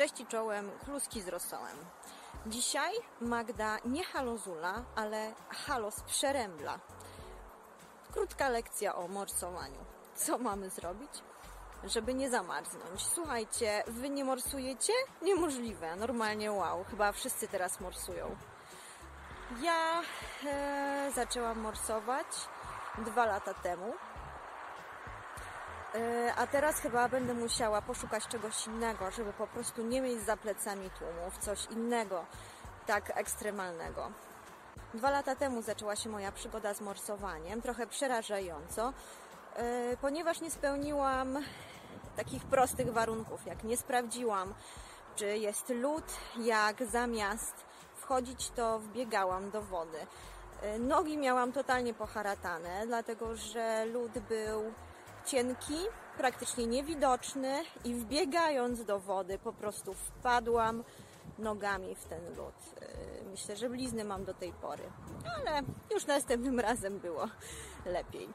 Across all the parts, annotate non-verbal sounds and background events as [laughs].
Cześć i czołem, kluski z rosołem. Dzisiaj Magda nie halozula, ale halos przerębla. Krótka lekcja o morsowaniu. Co mamy zrobić, żeby nie zamarznąć? Słuchajcie, wy nie morsujecie? Niemożliwe. Normalnie wow, chyba wszyscy teraz morsują. Ja e, zaczęłam morsować dwa lata temu. E, A teraz chyba będę musiała poszukać czegoś innego, żeby po prostu nie mieć za plecami tłumów, coś innego, tak ekstremalnego. Dwa lata temu zaczęła się moja przygoda z morsowaniem, trochę przerażająco, e, ponieważ nie spełniłam takich prostych warunków, jak nie sprawdziłam, czy jest lód, jak zamiast wchodzić, to wbiegałam do wody. E, Nogi miałam totalnie poharatane, dlatego że lód był cienki, praktycznie niewidoczny i wbiegając do wody po prostu wpadłam nogami w ten lód. Yy, Myślę, że blizny mam do tej pory, ale już następnym razem było lepiej.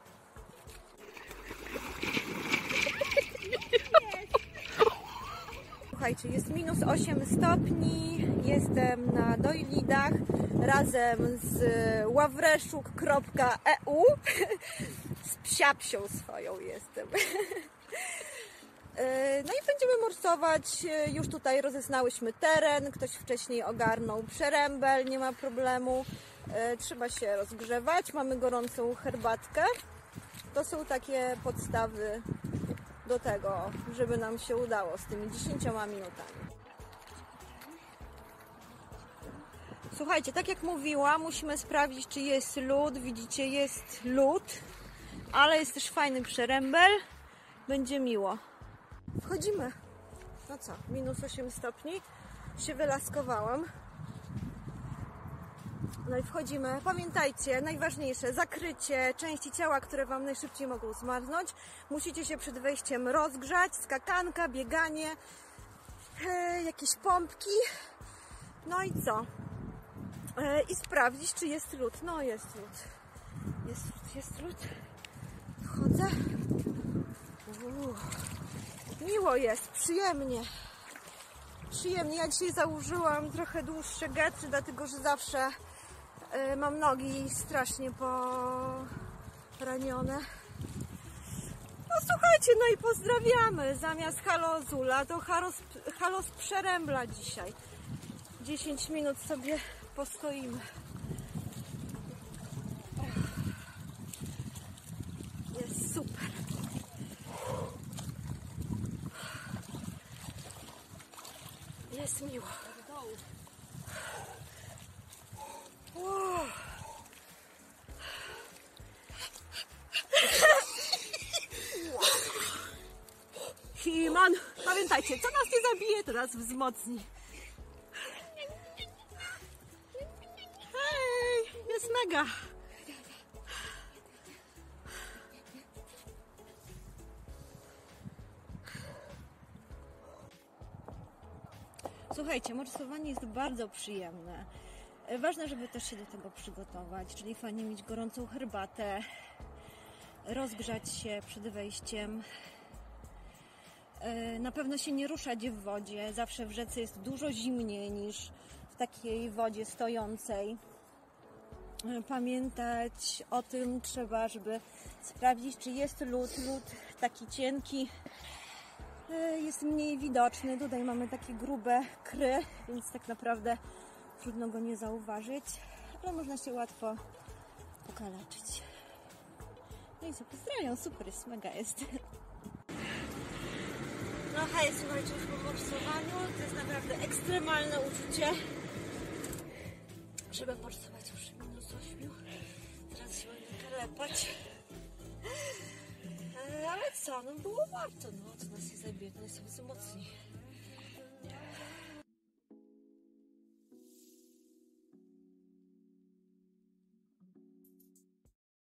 Słuchajcie, jest minus 8 stopni, jestem na Dojlidach razem z ławreszuk.eu [laughs] z psiapsią swoją jestem. [laughs] E, No i będziemy morsować. E, Już tutaj rozeznałyśmy teren. Ktoś wcześniej ogarnął przerębel, nie ma problemu. E, Trzeba się rozgrzewać. Mamy gorącą herbatkę. To są takie podstawy do tego, żeby nam się udało z tymi 10 minutami. Słuchajcie, tak jak mówiłam, musimy sprawdzić, czy jest lód. Widzicie, jest lód, ale jest też fajny przerębel. Będzie miło. Wchodzimy. No co, minus 8 stopni. Się wylaskowałam. No i wchodzimy. Pamiętajcie, najważniejsze, zakrycie części ciała, które Wam najszybciej mogą zmarznąć. Musicie się przed wejściem rozgrzać, skakanka, bieganie, e, jakieś pompki. No i co? E, I sprawdzić, czy jest lód. No jest lód. Jest lód, jest lód. Wchodzę. Uuu. Miło jest, przyjemnie. Przyjemnie. Ja dzisiaj założyłam trochę dłuższe getry, dlatego że zawsze mam nogi strasznie poranione. No słuchajcie, no i pozdrawiamy. Zamiast halozula to halos, halos przerębla dzisiaj. 10 minut sobie postoimy. Jest super. Jest miło. Himan, pamiętajcie, co nas nie zabije, to nas wzmocni. Hej, jest mega. Słuchajcie, morsowanie jest bardzo przyjemne. Ważne, żeby też się do tego przygotować, czyli fajnie mieć gorącą herbatę, rozgrzać się przed wejściem. E, Na pewno się nie ruszać w wodzie. Zawsze w rzece jest dużo zimniej niż w takiej wodzie stojącej. E, Pamiętać o tym trzeba, żeby sprawdzić, czy jest lód. Lód taki cienki, E, jest mniej widoczny. Tutaj mamy takie grube kry, więc tak naprawdę trudno go nie zauważyć, ale można się łatwo okaleczyć. No i co, pozdrawiam, super jest, mega jest. No hej, słuchajcie, już po morsowaniu, to jest naprawdę ekstremalne uczucie, żeby morsować już minus 8. Teraz się będę kalepać. E, Ale co, no było warto, no, co nas nie zabije, to nas wzmocni.